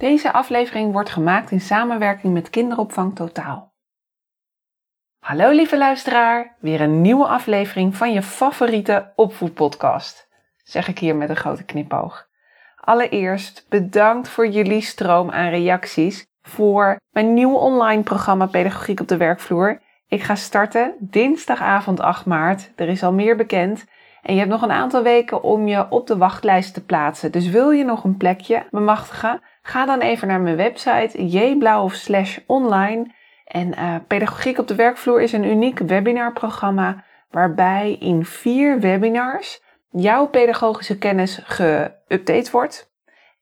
Deze aflevering wordt gemaakt in samenwerking met Kinderopvang Totaal. Hallo lieve luisteraar, weer een nieuwe aflevering van je favoriete opvoedpodcast. Zeg ik hier met een grote knipoog. Allereerst bedankt voor jullie stroom aan reacties voor mijn nieuwe online programma Pedagogiek op de werkvloer. Ik ga starten dinsdagavond 8 maart. Er is al meer bekend. En je hebt nog een aantal weken om je op de wachtlijst te plaatsen. Dus wil je nog een plekje bemachtigen? Ga dan even naar mijn website jblauw online. En uh, Pedagogiek op de werkvloer is een uniek webinarprogramma waarbij in vier webinars jouw pedagogische kennis geüpdate wordt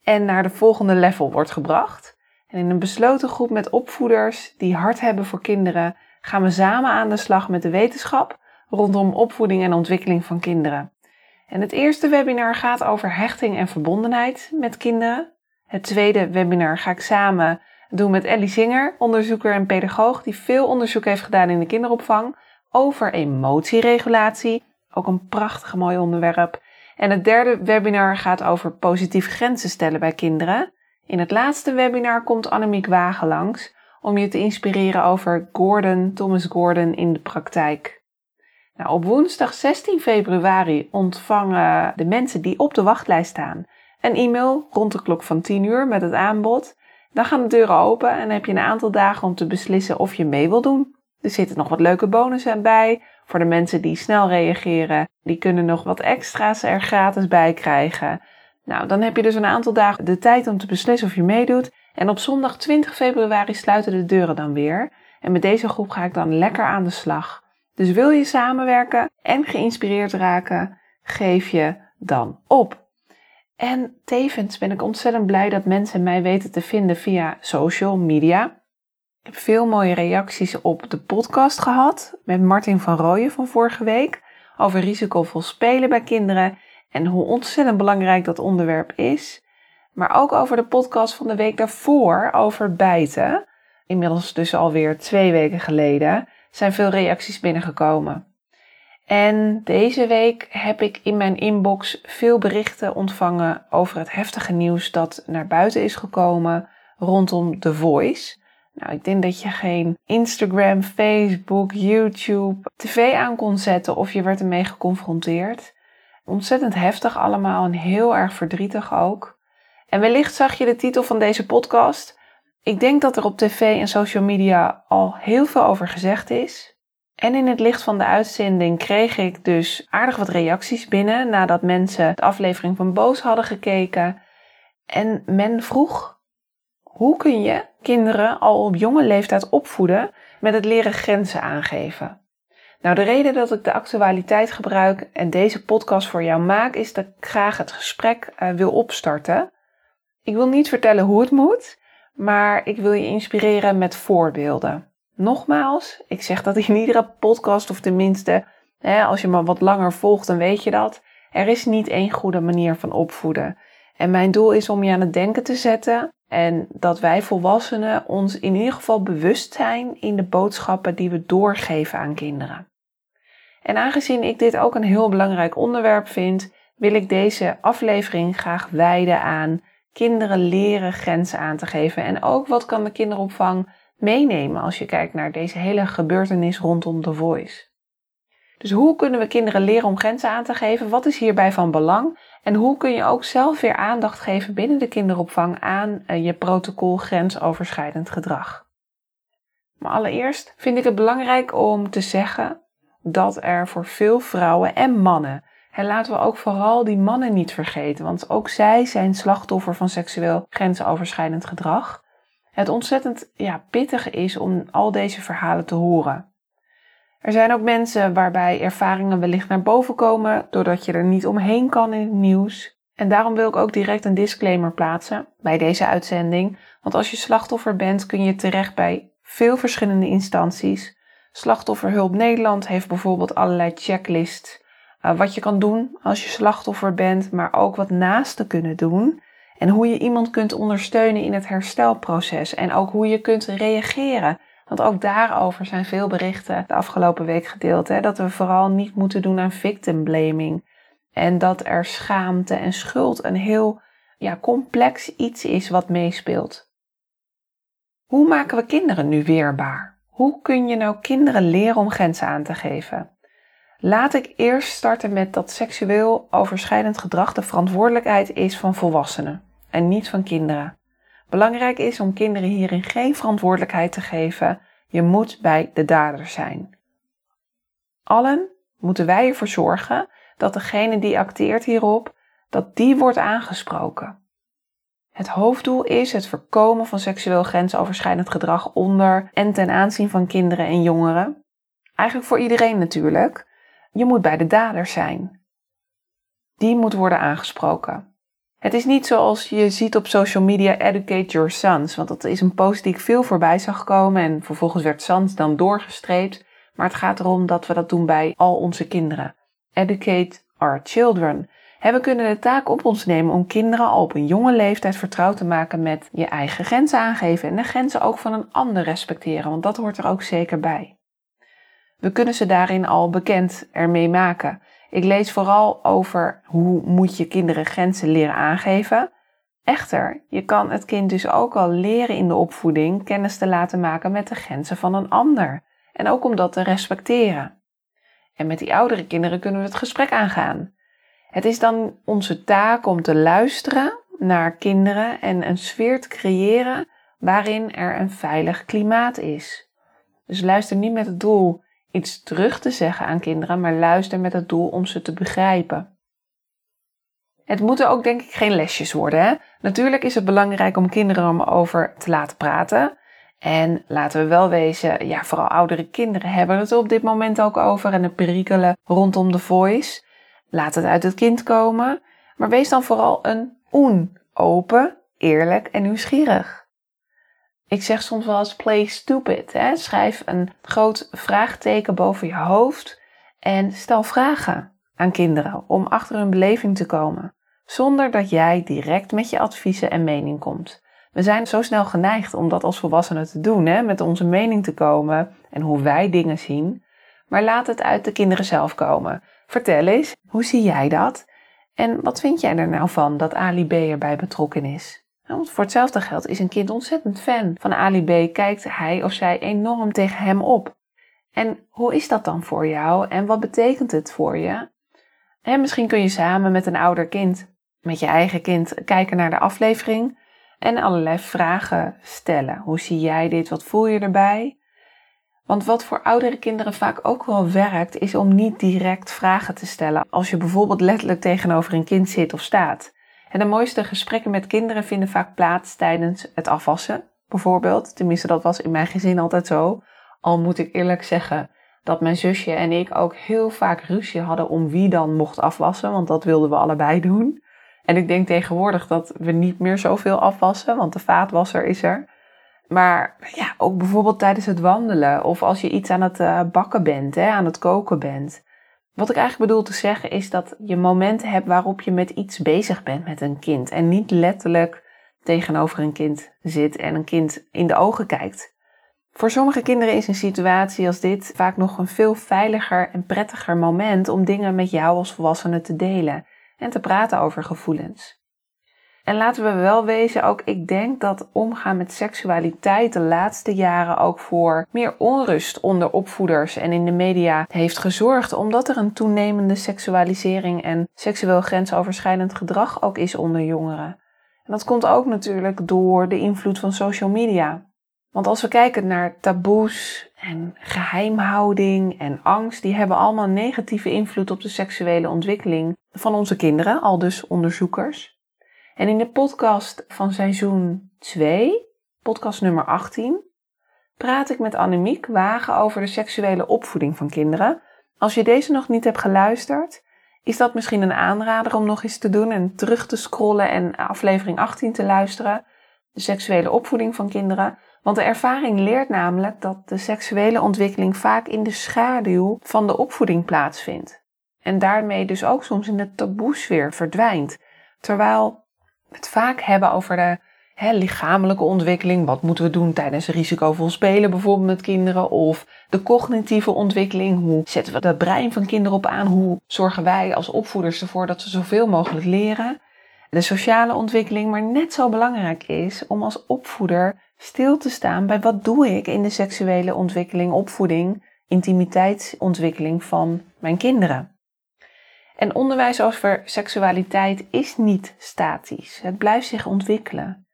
en naar de volgende level wordt gebracht. En in een besloten groep met opvoeders die hart hebben voor kinderen gaan we samen aan de slag met de wetenschap rondom opvoeding en ontwikkeling van kinderen. En het eerste webinar gaat over hechting en verbondenheid met kinderen. Het tweede webinar ga ik samen doen met Ellie Zinger, onderzoeker en pedagoog die veel onderzoek heeft gedaan in de kinderopvang over emotieregulatie. Ook een prachtig mooi onderwerp. En het derde webinar gaat over positieve grenzen stellen bij kinderen. In het laatste webinar komt Annemiek Wagen langs om je te inspireren over Gordon, Thomas Gordon in de praktijk. Nou, op woensdag 16 februari ontvangen de mensen die op de wachtlijst staan een e-mail rond de klok van 10 uur met het aanbod. Dan gaan de deuren open en heb je een aantal dagen om te beslissen of je mee wil doen. Er zitten nog wat leuke bonussen bij. Voor de mensen die snel reageren, die kunnen nog wat extra's er gratis bij krijgen. Nou, dan heb je dus een aantal dagen de tijd om te beslissen of je meedoet. En op zondag 20 februari sluiten de deuren dan weer. En met deze groep ga ik dan lekker aan de slag. Dus wil je samenwerken en geïnspireerd raken, geef je dan op. En tevens ben ik ontzettend blij dat mensen mij weten te vinden via social media. Ik heb veel mooie reacties op de podcast gehad met Martin van Rooyen van vorige week over risicovol spelen bij kinderen en hoe ontzettend belangrijk dat onderwerp is. Maar ook over de podcast van de week daarvoor over bijten. Inmiddels dus alweer twee weken geleden zijn veel reacties binnengekomen. En deze week heb ik in mijn inbox veel berichten ontvangen over het heftige nieuws dat naar buiten is gekomen rondom The Voice. Nou, ik denk dat je geen Instagram, Facebook, YouTube, tv aan kon zetten of je werd ermee geconfronteerd. Ontzettend heftig allemaal en heel erg verdrietig ook. En wellicht zag je de titel van deze podcast. Ik denk dat er op tv en social media al heel veel over gezegd is. En in het licht van de uitzending kreeg ik dus aardig wat reacties binnen nadat mensen de aflevering van Boos hadden gekeken. En men vroeg: hoe kun je kinderen al op jonge leeftijd opvoeden met het leren grenzen aangeven? Nou, de reden dat ik de actualiteit gebruik en deze podcast voor jou maak, is dat ik graag het gesprek uh, wil opstarten. Ik wil niet vertellen hoe het moet, maar ik wil je inspireren met voorbeelden. Nogmaals, ik zeg dat in iedere podcast, of tenminste, hè, als je me wat langer volgt, dan weet je dat. Er is niet één goede manier van opvoeden. En mijn doel is om je aan het denken te zetten en dat wij volwassenen ons in ieder geval bewust zijn in de boodschappen die we doorgeven aan kinderen. En aangezien ik dit ook een heel belangrijk onderwerp vind, wil ik deze aflevering graag wijden aan kinderen leren grenzen aan te geven en ook wat kan de kinderopvang meenemen als je kijkt naar deze hele gebeurtenis rondom The Voice. Dus hoe kunnen we kinderen leren om grenzen aan te geven? Wat is hierbij van belang? En hoe kun je ook zelf weer aandacht geven binnen de kinderopvang aan eh, je protocol grensoverschrijdend gedrag? Maar allereerst vind ik het belangrijk om te zeggen dat er voor veel vrouwen en mannen, en laten we ook vooral die mannen niet vergeten, want ook zij zijn slachtoffer van seksueel grensoverschrijdend gedrag het ontzettend ja, pittig is om al deze verhalen te horen. Er zijn ook mensen waarbij ervaringen wellicht naar boven komen doordat je er niet omheen kan in het nieuws. En daarom wil ik ook direct een disclaimer plaatsen bij deze uitzending. Want als je slachtoffer bent kun je terecht bij veel verschillende instanties. Slachtofferhulp Nederland heeft bijvoorbeeld allerlei checklists uh, wat je kan doen als je slachtoffer bent, maar ook wat naasten kunnen doen. En hoe je iemand kunt ondersteunen in het herstelproces en ook hoe je kunt reageren. Want ook daarover zijn veel berichten de afgelopen week gedeeld. Hè, dat we vooral niet moeten doen aan victim blaming. En dat er schaamte en schuld een heel ja, complex iets is wat meespeelt. Hoe maken we kinderen nu weerbaar? Hoe kun je nou kinderen leren om grenzen aan te geven? Laat ik eerst starten met dat seksueel overschrijdend gedrag de verantwoordelijkheid is van volwassenen en niet van kinderen. Belangrijk is om kinderen hierin geen verantwoordelijkheid te geven. Je moet bij de dader zijn. Allen moeten wij ervoor zorgen dat degene die acteert hierop, dat die wordt aangesproken. Het hoofddoel is het voorkomen van seksueel grensoverschrijdend gedrag onder en ten aanzien van kinderen en jongeren. Eigenlijk voor iedereen natuurlijk. Je moet bij de dader zijn. Die moet worden aangesproken. Het is niet zoals je ziet op social media educate your sons, want dat is een post die ik veel voorbij zag komen en vervolgens werd sons dan doorgestreept. Maar het gaat erom dat we dat doen bij al onze kinderen. Educate our children. En we kunnen de taak op ons nemen om kinderen al op een jonge leeftijd vertrouwd te maken met je eigen grenzen aangeven en de grenzen ook van een ander respecteren, want dat hoort er ook zeker bij. We kunnen ze daarin al bekend ermee maken. Ik lees vooral over hoe moet je kinderen grenzen leren aangeven. Echter, je kan het kind dus ook al leren in de opvoeding kennis te laten maken met de grenzen van een ander. En ook om dat te respecteren. En met die oudere kinderen kunnen we het gesprek aangaan. Het is dan onze taak om te luisteren naar kinderen en een sfeer te creëren waarin er een veilig klimaat is. Dus luister niet met het doel iets terug te zeggen aan kinderen, maar luister met het doel om ze te begrijpen. Het moeten ook denk ik geen lesjes worden. Hè? Natuurlijk is het belangrijk om kinderen om over te laten praten. En laten we wel wezen, ja, vooral oudere kinderen hebben het op dit moment ook over en de perikelen rondom de voice. Laat het uit het kind komen, maar wees dan vooral een oen, open, eerlijk en nieuwsgierig. Ik zeg soms wel eens play stupid. Hè? Schrijf een groot vraagteken boven je hoofd en stel vragen aan kinderen om achter hun beleving te komen, zonder dat jij direct met je adviezen en mening komt. We zijn zo snel geneigd om dat als volwassenen te doen, hè? met onze mening te komen en hoe wij dingen zien. Maar laat het uit de kinderen zelf komen. Vertel eens, hoe zie jij dat? En wat vind jij er nou van dat Ali B erbij betrokken is? Want voor hetzelfde geld is een kind ontzettend fan van Ali B, kijkt hij of zij enorm tegen hem op. En hoe is dat dan voor jou en wat betekent het voor je? En misschien kun je samen met een ouder kind, met je eigen kind, kijken naar de aflevering en allerlei vragen stellen. Hoe zie jij dit? Wat voel je erbij? Want wat voor oudere kinderen vaak ook wel werkt, is om niet direct vragen te stellen als je bijvoorbeeld letterlijk tegenover een kind zit of staat. En de mooiste gesprekken met kinderen vinden vaak plaats tijdens het afwassen, bijvoorbeeld. Tenminste, dat was in mijn gezin altijd zo. Al moet ik eerlijk zeggen dat mijn zusje en ik ook heel vaak ruzie hadden om wie dan mocht afwassen, want dat wilden we allebei doen. En ik denk tegenwoordig dat we niet meer zoveel afwassen, want de vaatwasser is er. Maar ja, ook bijvoorbeeld tijdens het wandelen of als je iets aan het eh, bakken bent, hè, aan het koken bent. Wat ik eigenlijk bedoel te zeggen is dat je momenten hebt waarop je met iets bezig bent met een kind en niet letterlijk tegenover een kind zit en een kind in de ogen kijkt. Voor sommige kinderen is een situatie als dit vaak nog een veel veiliger en prettiger moment om dingen met jou als volwassene te delen en te praten over gevoelens. En laten we wel wezen, ook ik denk dat omgaan met seksualiteit de laatste jaren ook voor meer onrust onder opvoeders en in de media heeft gezorgd, omdat er een toenemende seksualisering en seksueel grensoverschrijdend gedrag ook is onder jongeren. En dat komt ook natuurlijk door de invloed van social media. Want als we kijken naar taboes en geheimhouding en angst, die hebben allemaal negatieve invloed op de seksuele ontwikkeling van onze kinderen, al dus onderzoekers. En in de podcast van seizoen 2, podcast nummer 18, praat ik met Annemiek Wagen over de seksuele opvoeding van kinderen. Als je deze nog niet hebt geluisterd, is dat misschien een aanrader om nog eens te doen en terug te scrollen en aflevering 18 te luisteren. De seksuele opvoeding van kinderen. Want de ervaring leert namelijk dat de seksuele ontwikkeling vaak in de schaduw van de opvoeding plaatsvindt. En daarmee dus ook soms in de taboesfeer verdwijnt. Terwijl het vaak hebben over de hè, lichamelijke ontwikkeling. Wat moeten we doen tijdens risicovol spelen, bijvoorbeeld met kinderen? Of de cognitieve ontwikkeling. Hoe zetten we dat brein van kinderen op aan? Hoe zorgen wij als opvoeders ervoor dat ze zoveel mogelijk leren? De sociale ontwikkeling, maar net zo belangrijk is om als opvoeder stil te staan bij wat doe ik in de seksuele ontwikkeling, opvoeding, intimiteitsontwikkeling van mijn kinderen. En onderwijs over seksualiteit is niet statisch. Het blijft zich ontwikkelen.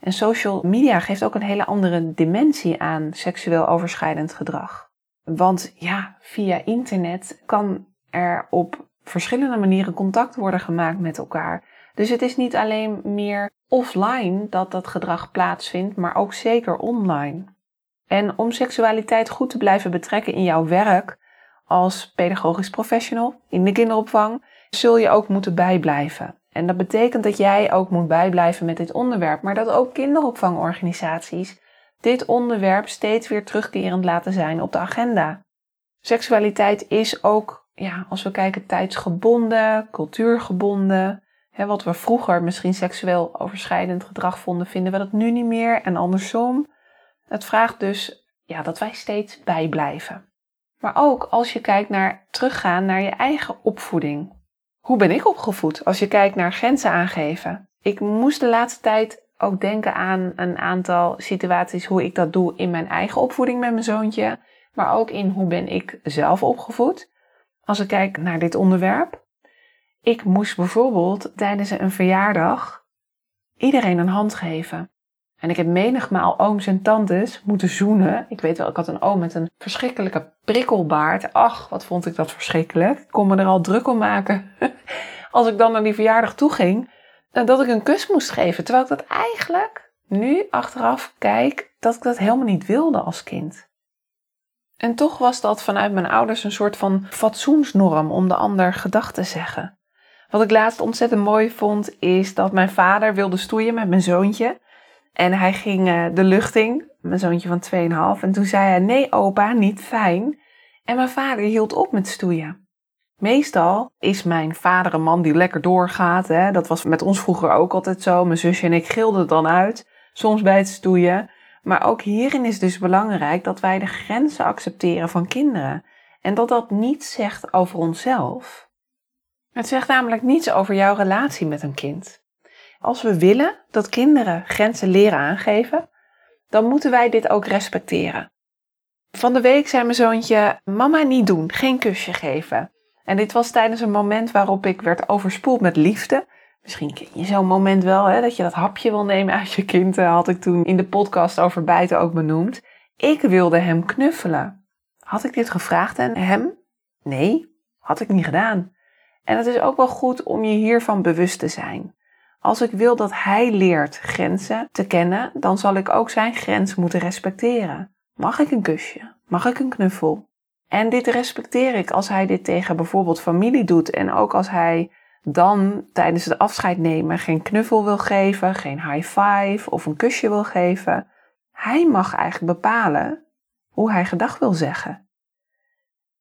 En social media geeft ook een hele andere dimensie aan seksueel overschrijdend gedrag. Want ja, via internet kan er op verschillende manieren contact worden gemaakt met elkaar. Dus het is niet alleen meer offline dat dat gedrag plaatsvindt, maar ook zeker online. En om seksualiteit goed te blijven betrekken in jouw werk als pedagogisch professional in de kinderopvang, zul je ook moeten bijblijven. En dat betekent dat jij ook moet bijblijven met dit onderwerp, maar dat ook kinderopvangorganisaties dit onderwerp steeds weer terugkerend laten zijn op de agenda. Seksualiteit is ook, ja, als we kijken, tijdsgebonden, cultuurgebonden. Wat we vroeger misschien seksueel overschrijdend gedrag vonden, vinden we dat nu niet meer en andersom. Het vraagt dus ja, dat wij steeds bijblijven. Maar ook als je kijkt naar teruggaan naar je eigen opvoeding. Hoe ben ik opgevoed als je kijkt naar grenzen aangeven? Ik moest de laatste tijd ook denken aan een aantal situaties hoe ik dat doe in mijn eigen opvoeding met mijn zoontje, maar ook in hoe ben ik zelf opgevoed. Als ik kijk naar dit onderwerp. Ik moest bijvoorbeeld tijdens een verjaardag iedereen een hand geven. En ik heb menigmaal ooms en tantes moeten zoenen. Ik weet wel, ik had een oom met een verschrikkelijke prikkelbaard. Ach, wat vond ik dat verschrikkelijk. Ik kon me er al druk om maken. Als ik dan naar die verjaardag toe ging, dat ik een kus moest geven. Terwijl ik dat eigenlijk nu achteraf kijk, dat ik dat helemaal niet wilde als kind. En toch was dat vanuit mijn ouders een soort van fatsoensnorm om de ander gedag te zeggen. Wat ik laatst ontzettend mooi vond, is dat mijn vader wilde stoeien met mijn zoontje. En hij ging uh, de lucht in, mijn zoontje van 2,5. En toen zei hij: Nee, opa, niet fijn. En mijn vader hield op met stoeien. Meestal is mijn vader een man die lekker doorgaat. Hè? Dat was met ons vroeger ook altijd zo. Mijn zusje en ik gilden het dan uit, soms bij het stoeien. Maar ook hierin is dus belangrijk dat wij de grenzen accepteren van kinderen. En dat dat niets zegt over onszelf. Het zegt namelijk niets over jouw relatie met een kind. Als we willen dat kinderen grenzen leren aangeven, dan moeten wij dit ook respecteren. Van de week zei mijn zoontje: Mama niet doen, geen kusje geven. En dit was tijdens een moment waarop ik werd overspoeld met liefde. Misschien ken je zo'n moment wel, hè, dat je dat hapje wil nemen uit je kind. Dat had ik toen in de podcast over bijten ook benoemd. Ik wilde hem knuffelen. Had ik dit gevraagd aan hem? Nee, had ik niet gedaan. En het is ook wel goed om je hiervan bewust te zijn. Als ik wil dat hij leert grenzen te kennen, dan zal ik ook zijn grens moeten respecteren. Mag ik een kusje? Mag ik een knuffel? En dit respecteer ik als hij dit tegen bijvoorbeeld familie doet en ook als hij dan tijdens het afscheid nemen geen knuffel wil geven, geen high five of een kusje wil geven. Hij mag eigenlijk bepalen hoe hij gedag wil zeggen.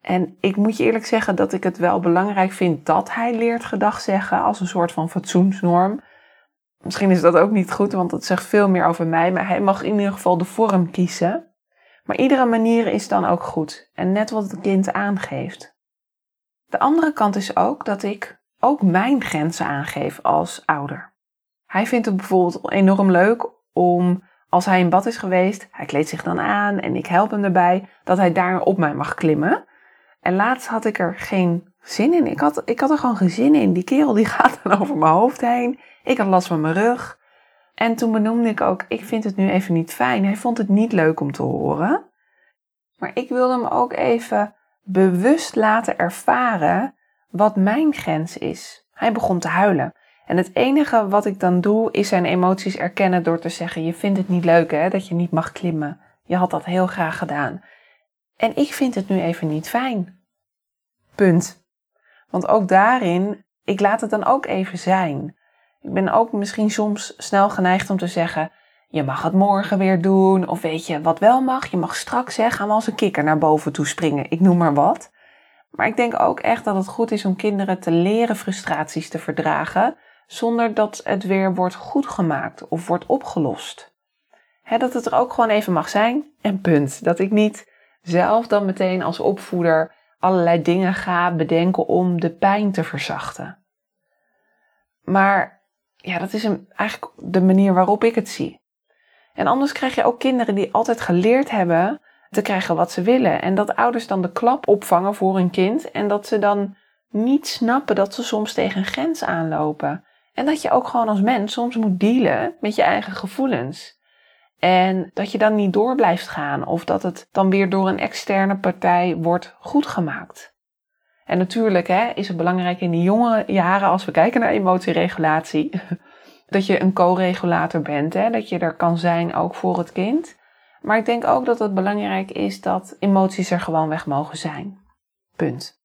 En ik moet je eerlijk zeggen dat ik het wel belangrijk vind dat hij leert gedag zeggen als een soort van fatsoensnorm. Misschien is dat ook niet goed, want dat zegt veel meer over mij. Maar hij mag in ieder geval de vorm kiezen. Maar iedere manier is dan ook goed. En net wat het kind aangeeft. De andere kant is ook dat ik ook mijn grenzen aangeef als ouder. Hij vindt het bijvoorbeeld enorm leuk om, als hij in bad is geweest, hij kleedt zich dan aan en ik help hem erbij, dat hij daar op mij mag klimmen. En laatst had ik er geen zin in. Ik had, ik had er gewoon geen zin in. Die kerel die gaat dan over mijn hoofd heen. Ik had last van mijn rug. En toen benoemde ik ook, ik vind het nu even niet fijn. Hij vond het niet leuk om te horen. Maar ik wilde hem ook even bewust laten ervaren wat mijn grens is. Hij begon te huilen. En het enige wat ik dan doe, is zijn emoties erkennen door te zeggen: Je vindt het niet leuk hè, dat je niet mag klimmen. je had dat heel graag gedaan. En ik vind het nu even niet fijn. Punt. Want ook daarin, ik laat het dan ook even zijn. Ik ben ook misschien soms snel geneigd om te zeggen: je mag het morgen weer doen. Of weet je wat wel mag? Je mag straks zeggen, gaan we als een kikker naar boven toe springen. Ik noem maar wat. Maar ik denk ook echt dat het goed is om kinderen te leren frustraties te verdragen. Zonder dat het weer wordt goedgemaakt of wordt opgelost. dat het er ook gewoon even mag zijn en punt. Dat ik niet zelf dan meteen als opvoeder allerlei dingen ga bedenken om de pijn te verzachten. Maar ja, dat is een, eigenlijk de manier waarop ik het zie. En anders krijg je ook kinderen die altijd geleerd hebben te krijgen wat ze willen. En dat ouders dan de klap opvangen voor hun kind en dat ze dan niet snappen dat ze soms tegen een grens aanlopen. En dat je ook gewoon als mens soms moet dealen met je eigen gevoelens. En dat je dan niet door blijft gaan of dat het dan weer door een externe partij wordt goedgemaakt. En natuurlijk hè, is het belangrijk in de jonge jaren, als we kijken naar emotieregulatie, dat je een co-regulator bent. Hè? Dat je er kan zijn ook voor het kind. Maar ik denk ook dat het belangrijk is dat emoties er gewoon weg mogen zijn. Punt.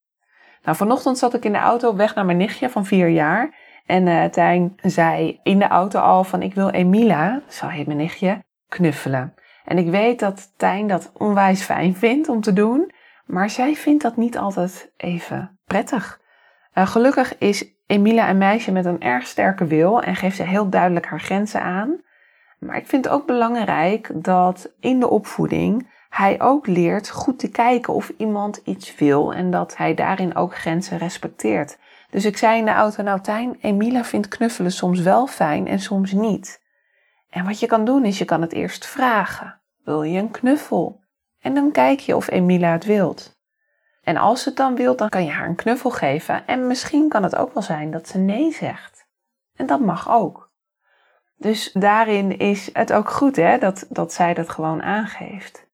Nou, vanochtend zat ik in de auto weg naar mijn nichtje van vier jaar. En uh, Tijn zei in de auto al van ik wil Emila, zo heet mijn nichtje, knuffelen. En ik weet dat Tijn dat onwijs fijn vindt om te doen. Maar zij vindt dat niet altijd even prettig. Uh, gelukkig is Emilia een meisje met een erg sterke wil en geeft ze heel duidelijk haar grenzen aan. Maar ik vind het ook belangrijk dat in de opvoeding hij ook leert goed te kijken of iemand iets wil en dat hij daarin ook grenzen respecteert. Dus ik zei in de auto, nou Tijn, Emilia vindt knuffelen soms wel fijn en soms niet. En wat je kan doen is je kan het eerst vragen. Wil je een knuffel? En dan kijk je of Emilia het wilt. En als ze het dan wil, dan kan je haar een knuffel geven. En misschien kan het ook wel zijn dat ze nee zegt. En dat mag ook. Dus daarin is het ook goed hè, dat, dat zij dat gewoon aangeeft.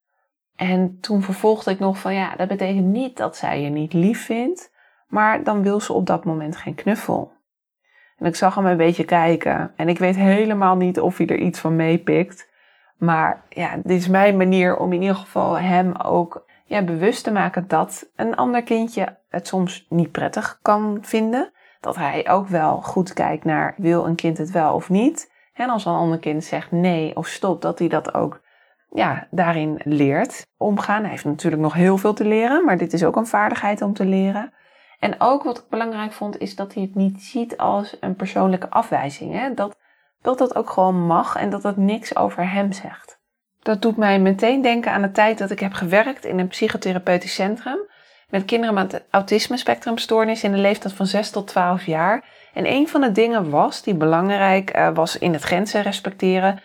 En toen vervolgde ik nog van ja, dat betekent niet dat zij je niet lief vindt, maar dan wil ze op dat moment geen knuffel. En ik zag hem een beetje kijken en ik weet helemaal niet of hij er iets van meepikt. Maar ja, dit is mijn manier om in ieder geval hem ook ja, bewust te maken dat een ander kindje het soms niet prettig kan vinden. Dat hij ook wel goed kijkt naar wil een kind het wel of niet. En als een ander kind zegt nee of stop, dat hij dat ook ja, daarin leert omgaan. Hij heeft natuurlijk nog heel veel te leren, maar dit is ook een vaardigheid om te leren. En ook wat ik belangrijk vond, is dat hij het niet ziet als een persoonlijke afwijzing. Hè? Dat, dat dat ook gewoon mag en dat dat niks over hem zegt. Dat doet mij meteen denken aan de tijd dat ik heb gewerkt in een psychotherapeutisch centrum met kinderen met autisme spectrumstoornis in de leeftijd van 6 tot 12 jaar. En een van de dingen was die belangrijk uh, was in het grenzen respecteren,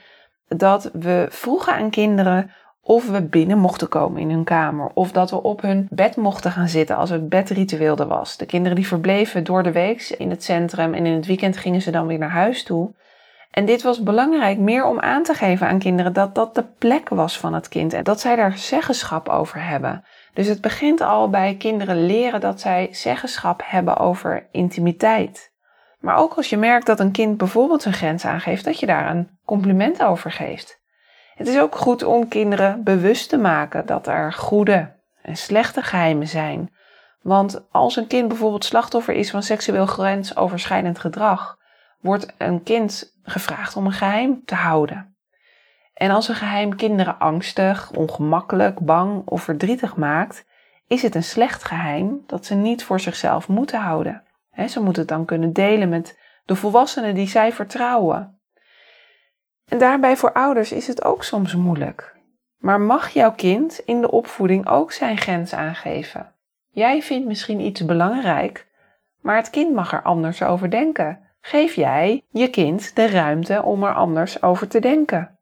dat we vroegen aan kinderen of we binnen mochten komen in hun kamer. Of dat we op hun bed mochten gaan zitten als het bedritueel er was. De kinderen die verbleven door de week in het centrum en in het weekend gingen ze dan weer naar huis toe. En dit was belangrijk meer om aan te geven aan kinderen dat dat de plek was van het kind en dat zij daar zeggenschap over hebben. Dus het begint al bij kinderen leren dat zij zeggenschap hebben over intimiteit. Maar ook als je merkt dat een kind bijvoorbeeld een grens aangeeft, dat je daar een compliment over geeft. Het is ook goed om kinderen bewust te maken dat er goede en slechte geheimen zijn. Want als een kind bijvoorbeeld slachtoffer is van seksueel grensoverschrijdend gedrag, wordt een kind gevraagd om een geheim te houden. En als een geheim kinderen angstig, ongemakkelijk, bang of verdrietig maakt, is het een slecht geheim dat ze niet voor zichzelf moeten houden. ze moeten het dan kunnen delen met de volwassenen die zij vertrouwen. En daarbij voor ouders is het ook soms moeilijk. Maar mag jouw kind in de opvoeding ook zijn grens aangeven? Jij vindt misschien iets belangrijk, maar het kind mag er anders over denken geef jij je kind de ruimte om er anders over te denken.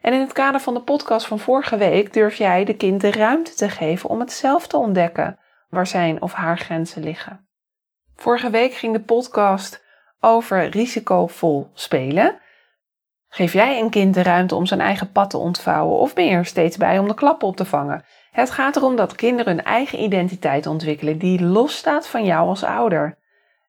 En in het kader van de podcast van vorige week durf jij de kind de ruimte te geven om het zelf te ontdekken waar zijn of haar grenzen liggen. Vorige week ging de podcast over risicovol spelen. Geef jij een kind de ruimte om zijn eigen pad te ontvouwen of ben je er steeds bij om de klappen op te vangen? Het gaat erom dat kinderen hun eigen identiteit ontwikkelen die losstaat van jou als ouder.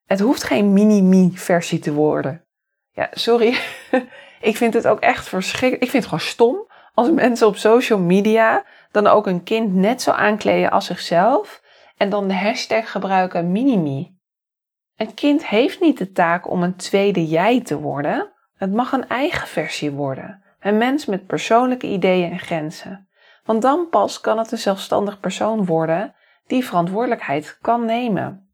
Het hoeft geen mini-me-versie te worden. Ja, sorry. ik vind het ook echt verschrikkelijk. Ik vind het gewoon stom als mensen op social media dan ook een kind net zo aankleden als zichzelf en dan de hashtag gebruiken minimi. Een kind heeft niet de taak om een tweede jij te worden. Het mag een eigen versie worden. Een mens met persoonlijke ideeën en grenzen. Want dan pas kan het een zelfstandig persoon worden die verantwoordelijkheid kan nemen.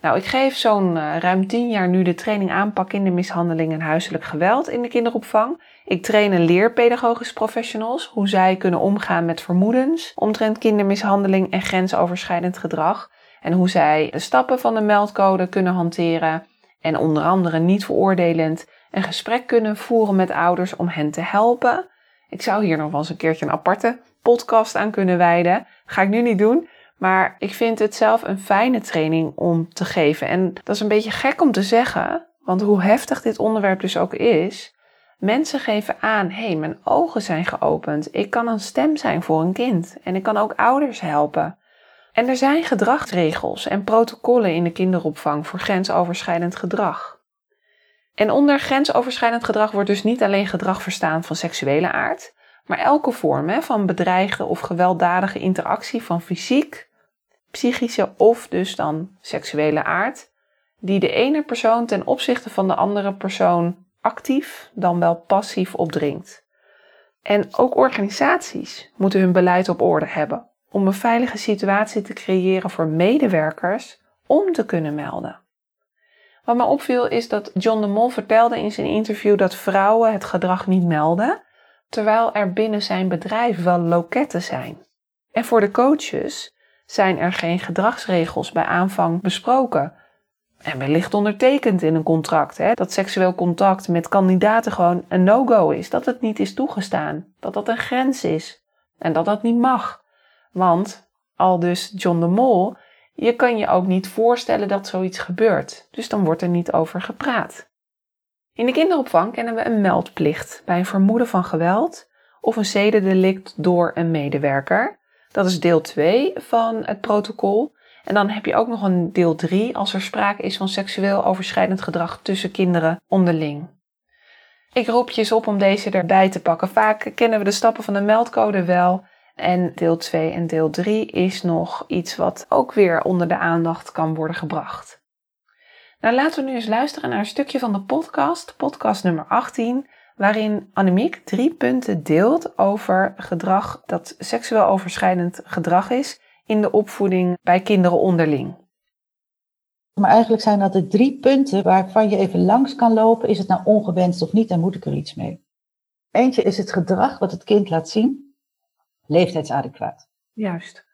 Nou, ik geef zo'n uh, ruim tien jaar nu de training aanpak kindermishandeling en huiselijk geweld in de kinderopvang. Ik train leerpedagogisch professionals hoe zij kunnen omgaan met vermoedens omtrent kindermishandeling en grensoverschrijdend gedrag. En hoe zij de stappen van de meldcode kunnen hanteren en onder andere niet veroordelend een gesprek kunnen voeren met ouders om hen te helpen. Ik zou hier nog wel eens een keertje een aparte podcast aan kunnen wijden. Ga ik nu niet doen. Maar ik vind het zelf een fijne training om te geven. En dat is een beetje gek om te zeggen, want hoe heftig dit onderwerp dus ook is. Mensen geven aan, hé, hey, mijn ogen zijn geopend. Ik kan een stem zijn voor een kind. En ik kan ook ouders helpen. En er zijn gedragsregels en protocollen in de kinderopvang voor grensoverschrijdend gedrag. En onder grensoverschrijdend gedrag wordt dus niet alleen gedrag verstaan van seksuele aard, maar elke vorm hè, van bedreigde of gewelddadige interactie van fysiek, psychische of dus dan seksuele aard, die de ene persoon ten opzichte van de andere persoon actief dan wel passief opdringt. En ook organisaties moeten hun beleid op orde hebben om een veilige situatie te creëren voor medewerkers om te kunnen melden. Wat me opviel is dat John de Mol vertelde in zijn interview dat vrouwen het gedrag niet melden, terwijl er binnen zijn bedrijf wel loketten zijn. En voor de coaches zijn er geen gedragsregels bij aanvang besproken. En wellicht ondertekend in een contract hè, dat seksueel contact met kandidaten gewoon een no-go is, dat het niet is toegestaan, dat dat een grens is en dat dat niet mag. Want, al dus John de Mol, je kan je ook niet voorstellen dat zoiets gebeurt, dus dan wordt er niet over gepraat. In de kinderopvang kennen we een meldplicht bij een vermoeden van geweld of een zedendelict door een medewerker. Dat is deel 2 van het protocol. En dan heb je ook nog een deel 3 als er sprake is van seksueel overschrijdend gedrag tussen kinderen onderling. Ik roep je eens op om deze erbij te pakken. Vaak kennen we de stappen van de meldcode wel. En deel 2 en deel 3 is nog iets wat ook weer onder de aandacht kan worden gebracht. Nou, laten we nu eens luisteren naar een stukje van de podcast, podcast nummer 18, waarin Annemiek drie punten deelt over gedrag dat seksueel overschrijdend gedrag is in de opvoeding bij kinderen onderling. Maar eigenlijk zijn dat de drie punten waarvan je even langs kan lopen. Is het nou ongewenst of niet en moet ik er iets mee? Eentje is het gedrag wat het kind laat zien, leeftijdsadequaat. Juist.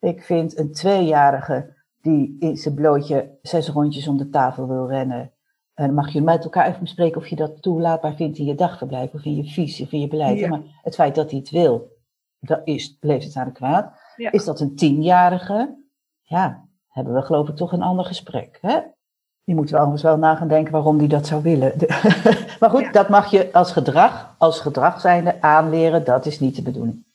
Ik vind een tweejarige die in zijn blootje zes rondjes om de tafel wil rennen. En dan mag je met elkaar even bespreken of je dat toelaatbaar vindt in je dagverblijf of in je visie of in je beleid. Maar het feit dat hij het wil, dat is leeftijdsadequaat. Ja. Is dat een tienjarige? Ja, hebben we geloof ik toch een ander gesprek. Hè? Die moeten we anders wel na gaan denken waarom die dat zou willen. maar goed, dat mag je als gedrag, als gedrag zijnde aanleren. Dat is niet de bedoeling.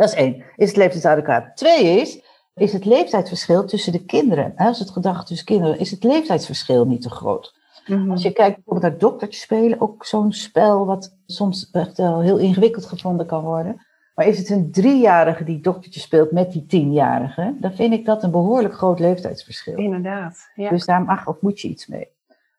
Dat is één. Is het leeftijdsadequaat? Twee is, is het leeftijdsverschil tussen de kinderen. Als het gedrag tussen kinderen, is het leeftijdsverschil niet te groot. Mhm. Als je kijkt bijvoorbeeld naar doktertjes spelen, ook zo'n spel wat soms echt wel heel ingewikkeld gevonden kan worden. Maar is het een driejarige die doktertje speelt met die tienjarige, dan vind ik dat een behoorlijk groot leeftijdsverschil. Inderdaad. Ja. Dus daar mag of moet je iets mee.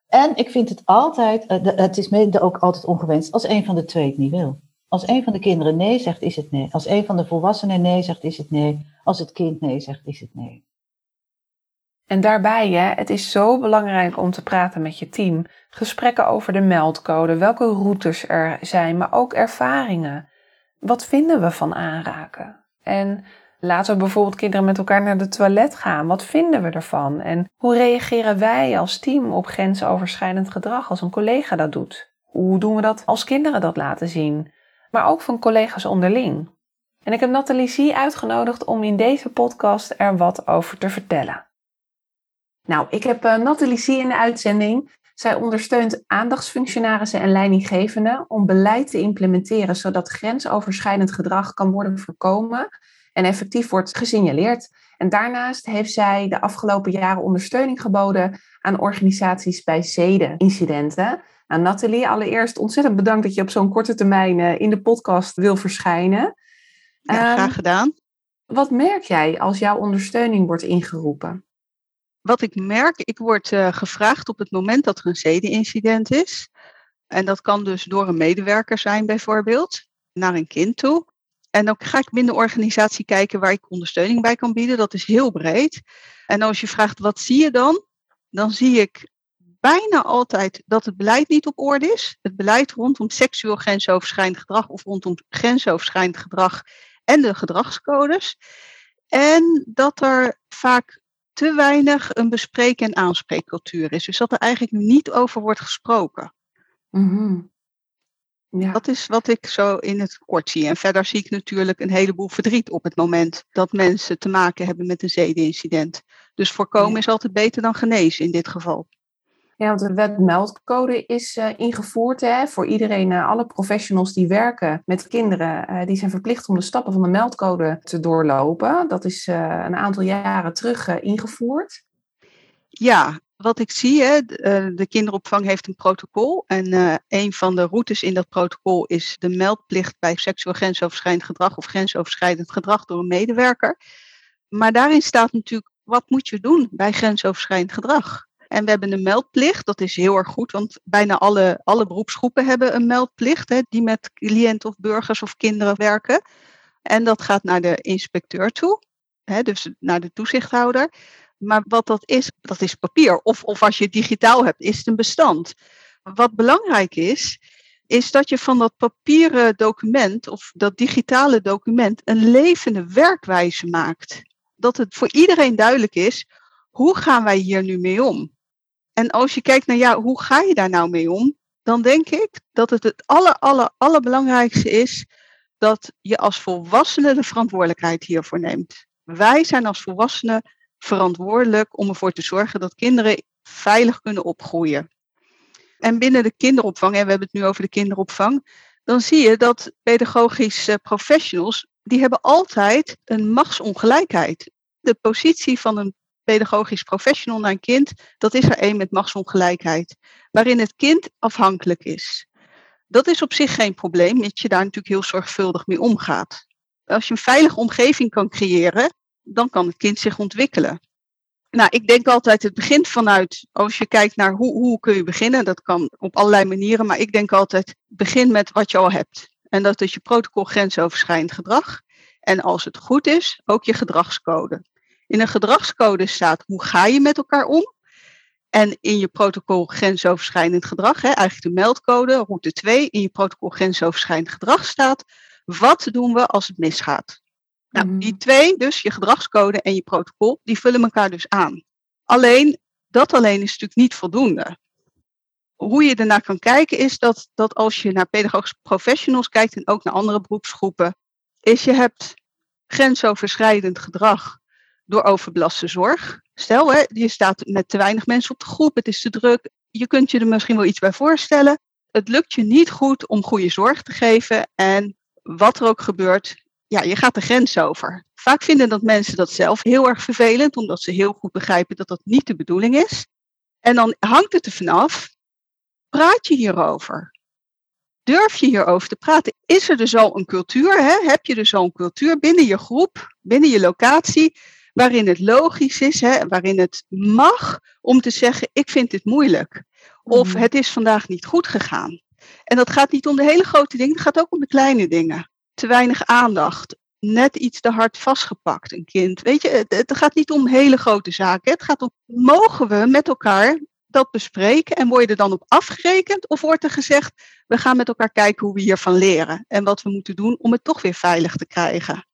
En ik vind het altijd, eh, het is mede ook altijd ongewenst als een van de twee het niet wil. Als een van de kinderen nee zegt, is het nee. Als een van de volwassenen nee zegt, is het nee. Als het kind nee zegt, is het nee. En daarbij, hè, het is zo belangrijk om te praten met je team. Gesprekken over de meldcode, welke routes er zijn, maar ook ervaringen. Wat vinden we van aanraken? En laten we bijvoorbeeld kinderen met elkaar naar de toilet gaan. Wat vinden we ervan? En hoe reageren wij als team op grensoverschrijdend gedrag als een collega dat doet? Hoe doen we dat als kinderen dat laten zien? Maar ook van collega's onderling. En ik heb Nathalie uitgenodigd om in deze podcast er wat over te vertellen. Nou, ik heb uh, Nathalie in de uitzending. Zij ondersteunt aandachtsfunctionarissen en leidinggevenden om beleid te implementeren zodat grensoverschrijdend gedrag kan worden voorkomen en effectief wordt gesignaleerd. En daarnaast heeft zij de afgelopen jaren ondersteuning geboden aan organisaties bij zedenincidenten. Nou, Nathalie, allereerst ontzettend bedankt dat je op zo'n korte termijn eh, in de podcast wil verschijnen. Ja, graag gedaan. Wat merk jij als jouw ondersteuning wordt ingeroepen? Wat ik merk, ik word uh, gevraagd op het moment dat er een zedenincident is. En dat kan dus door een medewerker zijn bijvoorbeeld, naar een kind toe. En dan ga ik binnen de organisatie kijken waar ik ondersteuning bij kan bieden. Dat is heel breed. En als je vraagt wat zie je dan, dan zie ik bijna altijd dat het beleid niet op orde is. Het beleid rondom seksueel grensoverschrijdend gedrag of rondom grensoverschrijdend gedrag en de gedragscodes. En dat er vaak te weinig een bespreek- en aanspreekcultuur is. Dus dat er eigenlijk niet over wordt gesproken. Mm ja. Dat is wat ik zo in het kort zie. En verder zie ik natuurlijk een heleboel verdriet op het moment dat mensen te maken hebben met een zedenincident. Dus voorkomen is altijd beter dan genezen in dit geval. Ja, want de wet meldcode is uh, ingevoerd hè, voor iedereen, uh, alle professionals die werken met kinderen, uh, die zijn verplicht om de stappen van de meldcode te doorlopen. Dat is een aantal jaren terug ingevoerd. Ja, wat ik zie, hè, de kinderopvang heeft een protocol. En een van de routes in dat protocol is de meldplicht bij seksueel grensoverschrijdend gedrag of grensoverschrijdend gedrag door een medewerker. Maar daarin staat natuurlijk, wat moet je doen bij grensoverschrijdend gedrag? En we hebben een meldplicht. Dat is heel erg goed, want bijna alle, alle beroepsgroepen hebben een meldplicht. Hè, die met cliënten of burgers of kinderen werken. En dat gaat naar de inspecteur toe, hè, dus naar de toezichthouder. Maar wat dat is, dat is papier. Of, of als je het digitaal hebt, is het een bestand. Wat belangrijk is, is dat je van dat papieren document of dat digitale document een levende werkwijze maakt. Dat het voor iedereen duidelijk is, hoe gaan wij hier nu mee om? En als je kijkt naar ja, hoe ga je daar nou mee om? Dan denk ik dat het het aller, aller, allerbelangrijkste is dat je als volwassene de verantwoordelijkheid hiervoor neemt. Wij zijn als volwassenen verantwoordelijk om ervoor te zorgen dat kinderen veilig kunnen opgroeien. En binnen de kinderopvang, en we hebben het nu over de kinderopvang, dan zie je dat pedagogische professionals, die hebben altijd een machtsongelijkheid. De positie van een pedagogisch professional naar een kind, dat is er één met machtsongelijkheid, waarin het kind afhankelijk is. Dat is op zich geen probleem, mits je daar natuurlijk heel zorgvuldig mee omgaat. Als je een veilige omgeving kan creëren, dan kan het kind zich ontwikkelen. Nou, ik denk altijd, het begint vanuit, als je kijkt naar hoe, hoe kun je beginnen, dat kan op allerlei manieren, maar ik denk altijd, begin met wat je al hebt. En dat is je protocol grensoverschrijdend gedrag. En als het goed is, ook je gedragscode. In een gedragscode staat hoe ga je met elkaar om. En in je protocol grensoverschrijdend gedrag, hè, eigenlijk de meldcode, route 2, in je protocol grensoverschrijdend gedrag staat, wat doen we als het misgaat? Nou, mhm. die twee, dus je gedragscode en je protocol, die vullen elkaar dus aan. Alleen, dat alleen is natuurlijk niet voldoende. Hoe je ernaar kan kijken is dat, dat als je naar pedagogische professionals kijkt en ook naar andere beroepsgroepen, is je hebt grensoverschrijdend gedrag door overbelaste zorg. Stel, hè, je staat met te weinig mensen op de groep, het is te druk. Je kunt je er misschien wel iets bij voorstellen. Het lukt je niet goed om goede zorg te geven. En wat er ook gebeurt, ja, je gaat de grens over. Vaak vinden dat mensen dat zelf heel erg vervelend, omdat ze heel goed begrijpen dat dat niet de bedoeling is. En dan hangt het er vanaf, praat je hierover? Durf je hierover te praten? Is er dus al een cultuur? Hè? Heb je dus al een cultuur binnen je groep, binnen je locatie, waarin het logisch is, hè, waarin het mag om te zeggen, ik vind dit moeilijk. Of mhm. het is vandaag niet goed gegaan. En dat gaat niet om de hele grote dingen, het gaat ook om de kleine dingen. Te weinig aandacht, net iets te hard vastgepakt, een kind. Weet je, het, het gaat niet om hele grote zaken. Het gaat om, mogen we met elkaar dat bespreken en word je er dan op afgerekend? Of wordt er gezegd, we gaan met elkaar kijken hoe we hiervan leren en wat we moeten doen om het toch weer veilig te krijgen?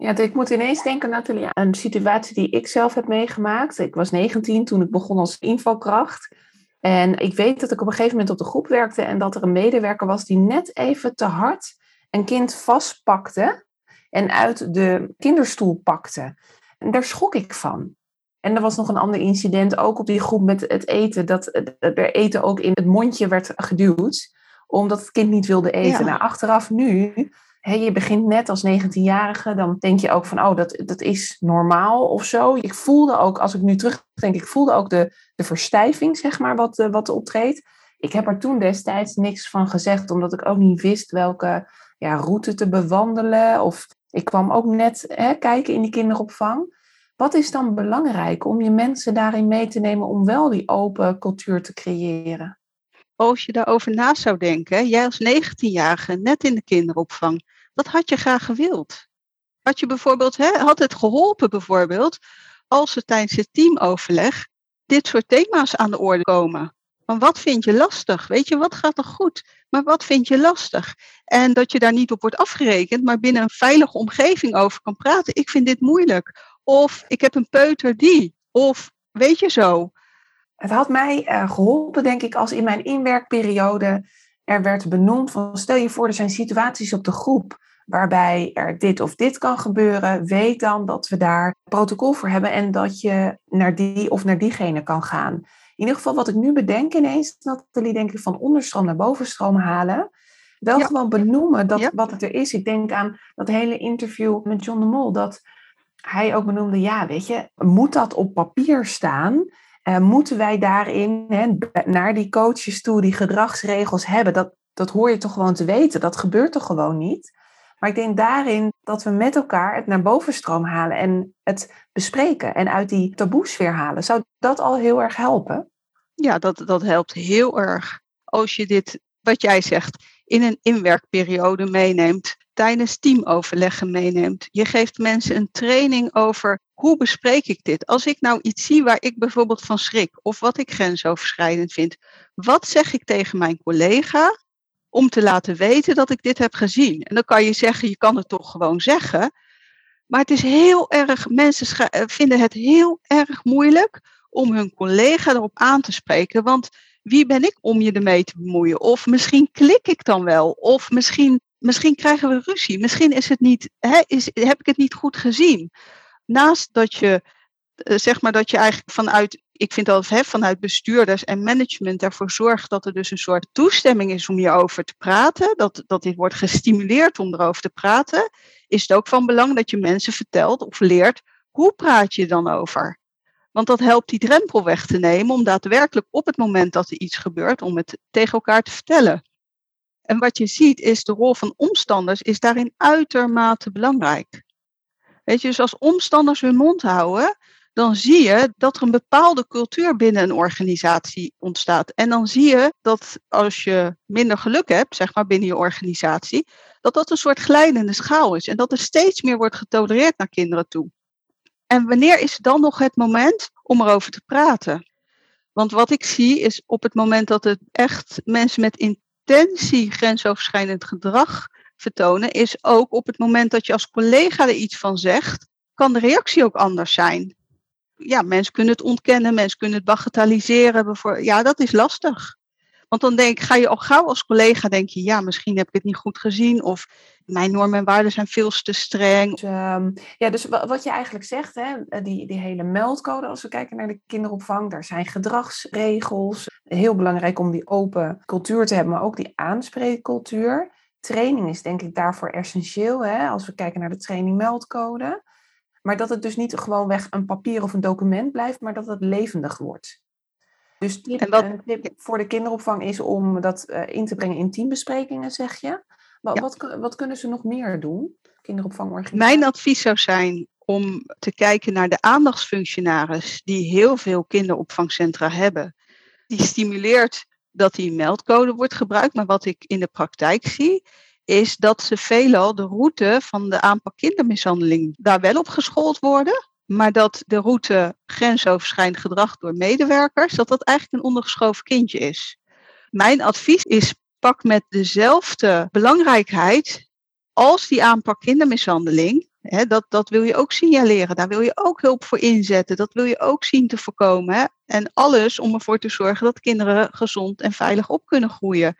Ja, ik moet ineens denken, Nathalie, aan een situatie die ik zelf heb meegemaakt. Ik was 19 toen ik begon als invalkracht. En ik weet dat ik op een gegeven moment op de groep werkte en dat er een medewerker was die net even te hard een kind vastpakte en uit de kinderstoel pakte. En daar schrok ik van. En er was nog een ander incident, ook op die groep met het eten, dat er eten ook in het mondje werd geduwd, omdat het kind niet wilde eten. Nou, achteraf nu je begint net als 19-jarige, dan denk je ook van, oh, dat, dat is normaal of zo. Ik voelde ook, als ik nu terugdenk, ik voelde ook de, de verstijving, zeg maar, wat, uh, wat optreedt. Ik heb er toen destijds niks van gezegd, omdat ik ook niet wist welke ja, route te bewandelen. Of ik kwam ook net kijken in die kinderopvang. Wat is dan belangrijk om je mensen daarin mee te nemen om wel die open cultuur te creëren? Als je daarover na zou denken, jij als 19-jarige, net in de kinderopvang, wat had je graag gewild? Had je bijvoorbeeld, hè, had het geholpen bijvoorbeeld, als er tijdens het teamoverleg dit soort thema's aan de orde komen? Van wat vind je lastig? Weet je, wat gaat er goed? Maar wat vind je lastig? En dat je daar niet op wordt afgerekend, maar binnen een veilige omgeving over kan praten. Ik vind dit moeilijk. Of ik heb een peuter die. Of weet je zo. Het had mij uh, geholpen, denk ik, als in mijn inwerkperiode er werd benoemd van stel je voor, er zijn situaties op de groep waarbij er dit of dit kan gebeuren. Weet dan dat we daar protocol voor hebben en dat je naar die of naar diegene kan gaan. In ieder geval wat ik nu bedenk ineens, Nathalie, denk ik van onderstroom naar bovenstroom halen. Wel gewoon benoemen dat, wat het er is. Ik denk aan dat hele interview met John de Mol, dat hij ook benoemde, ja, weet je, moet dat op papier staan? Uh, moeten wij daarin hè, naar die coaches toe die gedragsregels hebben? Dat, dat hoor je toch gewoon te weten. Dat gebeurt toch gewoon niet? Maar ik denk daarin dat we met elkaar het naar bovenstroom halen en het bespreken en uit die taboesfeer halen. Zou dat al heel erg helpen? Ja, dat, dat helpt heel erg. Als je dit, wat jij zegt, in een inwerkperiode meeneemt, tijdens teamoverleggen meeneemt. Je geeft mensen een training over hoe bespreek ik dit? Als ik nou iets zie waar ik bijvoorbeeld van schrik of wat ik grensoverschrijdend vind, wat zeg ik tegen mijn collega om te laten weten dat ik dit heb gezien? En dan kan je zeggen, je kan het toch gewoon zeggen. Maar het is heel erg, mensen eh, vinden het heel erg moeilijk om hun collega erop aan te spreken. Want wie ben ik om je ermee te bemoeien? Of misschien klik ik dan wel. Of misschien, misschien krijgen we ruzie. Misschien is het niet, hè, is, heb ik het niet goed gezien. Naast dat je, eh, zeg maar, dat je eigenlijk vanuit, ik vind dat hè, vanuit bestuurders en management ervoor zorgt dat er dus een soort toestemming is om hierover te praten. Dat, dat dit wordt gestimuleerd om erover te praten. Is het ook van belang dat je mensen vertelt of leert, hoe praat je dan over? Want dat helpt die drempel weg te nemen om daadwerkelijk op het moment dat er iets gebeurt, om het tegen elkaar te vertellen. En wat je ziet is de rol van omstanders is daarin uitermate belangrijk. Weet je, dus als omstanders hun mond houden, dan zie je dat er een bepaalde cultuur binnen een organisatie ontstaat. En dan zie je dat als je minder geluk hebt, zeg maar binnen je organisatie, dat dat een soort glijdende schaal is. En dat er steeds meer wordt getolereerd naar kinderen toe. En wanneer is dan nog het moment om erover te praten? Want wat ik zie is op het moment dat het echt mensen met intentie grensoverschrijdend gedrag vertonen, is ook op het moment dat je als collega er iets van zegt, kan de reactie ook anders zijn. Ja, mensen kunnen het ontkennen, mensen kunnen het bagatelliseren. Ja, dat is lastig. Want dan denk, ga je al gauw als collega, denk je, ja, misschien heb ik het niet goed gezien. Of mijn normen en waarden zijn veel te streng. Dus, um, ja, dus wat je eigenlijk zegt, hè, eh, die, die hele meldcode, als we kijken naar de kinderopvang, daar zijn gedragsregels. Heel belangrijk om die open cultuur te hebben, maar ook die aanspreekcultuur. Training is denk ik daarvoor essentieel, hè, als we kijken naar de training meldcode. Maar dat het dus niet gewoonweg een papier of een document blijft, maar dat het levendig wordt. Dus tip, en een tip voor de kinderopvang is om dat uh, in te brengen in teambesprekingen, zeg je. Ja. wat, wat, kunnen ze nog meer doen, kinderopvangorganisaties? Mijn advies zou zijn om te kijken naar de aandachtsfunctionaris die heel veel kinderopvangcentra hebben. Die stimuleert dat die meldcode wordt gebruikt, maar wat ik in de praktijk zie, is dat ze veelal de route van de aanpak kindermishandeling daar wel op geschoold worden, maar dat de route grensoverschrijdend gedrag door medewerkers, dat dat eigenlijk een ondergeschoven kindje is. Mijn advies is pak met dezelfde belangrijkheid als die aanpak kindermishandeling. Dat, dat wil je ook signaleren, daar wil je ook hulp voor inzetten, dat wil je ook zien te voorkomen. En alles om ervoor te zorgen dat kinderen gezond en veilig op kunnen groeien.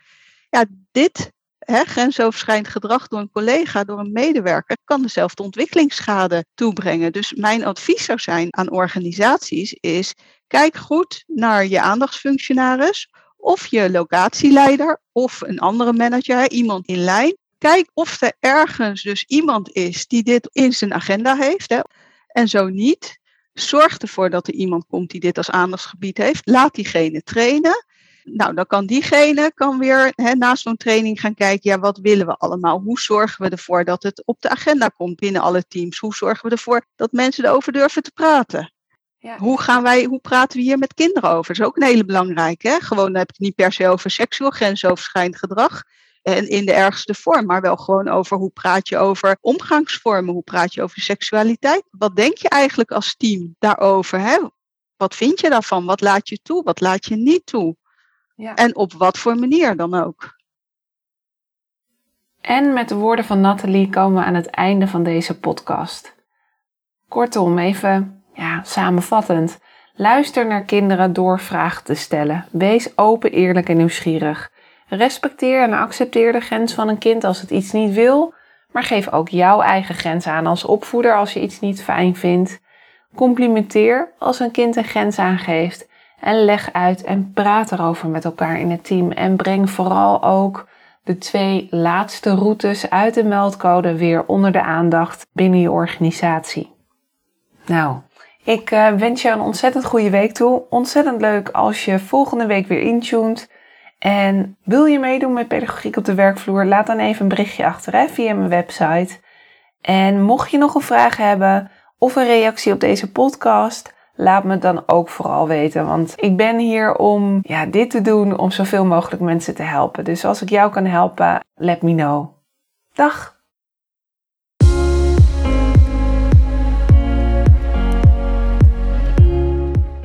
Ja, dit hè, grensoverschrijdend gedrag door een collega, door een medewerker, kan dezelfde ontwikkelingsschade toebrengen. Dus mijn advies zou zijn aan organisaties is, kijk goed naar je aandachtsfunctionaris of je locatieleider of een andere manager, iemand in lijn. Kijk of er ergens dus iemand is die dit in zijn agenda heeft. Hè. En zo niet, zorg ervoor dat er iemand komt die dit als aandachtsgebied heeft. Laat diegene trainen. Nou, dan kan diegene kan weer hè, naast zo'n training gaan kijken, ja, wat willen we allemaal? Hoe zorgen we ervoor dat het op de agenda komt binnen alle teams? Hoe zorgen we ervoor dat mensen erover durven te praten? Ja. Hoe, gaan wij, hoe praten we hier met kinderen over? Dat is ook een hele belangrijke. Gewoon dan heb ik het niet per se over seksueel grensoverschrijdend gedrag. En in de ergste vorm, maar wel gewoon over hoe praat je over omgangsvormen, hoe praat je over seksualiteit. Wat denk je eigenlijk als team daarover? Hè? Wat vind je daarvan? Wat laat je toe? Wat laat je niet toe? Ja. En op wat voor manier dan ook? En met de woorden van Nathalie komen we aan het einde van deze podcast. Kortom, even ja, samenvattend. Luister naar kinderen door vragen te stellen. Wees open, eerlijk en nieuwsgierig. Respecteer en accepteer de grens van een kind als het iets niet wil, maar geef ook jouw eigen grens aan als opvoeder als je iets niet fijn vindt. Complimenteer als een kind een grens aangeeft en leg uit en praat erover met elkaar in het team en breng vooral ook de twee laatste routes uit de meldcode weer onder de aandacht binnen je organisatie. Nou, ik uh, wens je een ontzettend goede week toe. Ontzettend leuk als je volgende week weer intuned. En wil je meedoen met pedagogiek op de werkvloer? Laat dan even een berichtje achter hè, via mijn website. En mocht je nog een vraag hebben of een reactie op deze podcast, laat me dan ook vooral weten. Want ik ben hier om ja, dit te doen, om zoveel mogelijk mensen te helpen. Dus als ik jou kan helpen, let me know. Dag!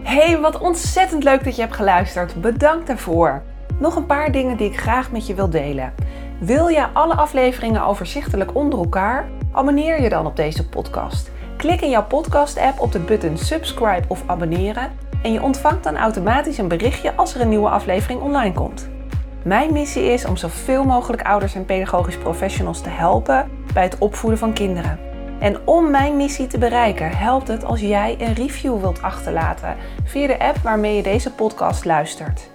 Hey, wat ontzettend leuk dat je hebt geluisterd. Bedankt daarvoor. Nog een paar dingen die ik graag met je wil delen. Wil je alle afleveringen overzichtelijk onder elkaar? Abonneer je dan op deze podcast. Klik in jouw podcast-app op de button subscribe of abonneren en je ontvangt dan automatisch een berichtje als er een nieuwe aflevering online komt. Mijn missie is om zoveel mogelijk ouders en pedagogisch professionals te helpen bij het opvoeden van kinderen. En om mijn missie te bereiken, helpt het als jij een review wilt achterlaten via de app waarmee je deze podcast luistert.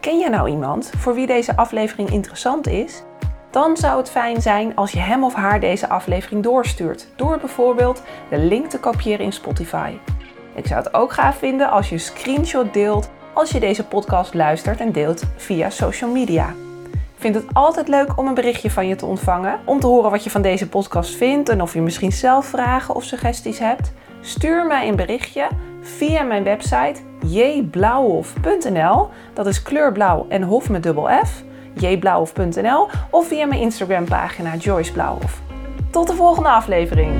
Ken je nou iemand voor wie deze aflevering interessant is? Dan zou het fijn zijn als je hem of haar deze aflevering doorstuurt, door bijvoorbeeld de link te kopiëren in Spotify. Ik zou het ook gaaf vinden als je een screenshot deelt als je deze podcast luistert en deelt via social media. Ik vind het altijd leuk om een berichtje van je te ontvangen, om te horen wat je van deze podcast vindt en of je misschien zelf vragen of suggesties hebt. Stuur mij een berichtje via mijn website jblauwhof.nl. Dat is kleurblauw en hof met dubbel F. jblauwhof.nl of via mijn Instagram pagina Joyce Blauwhof. Tot de volgende aflevering.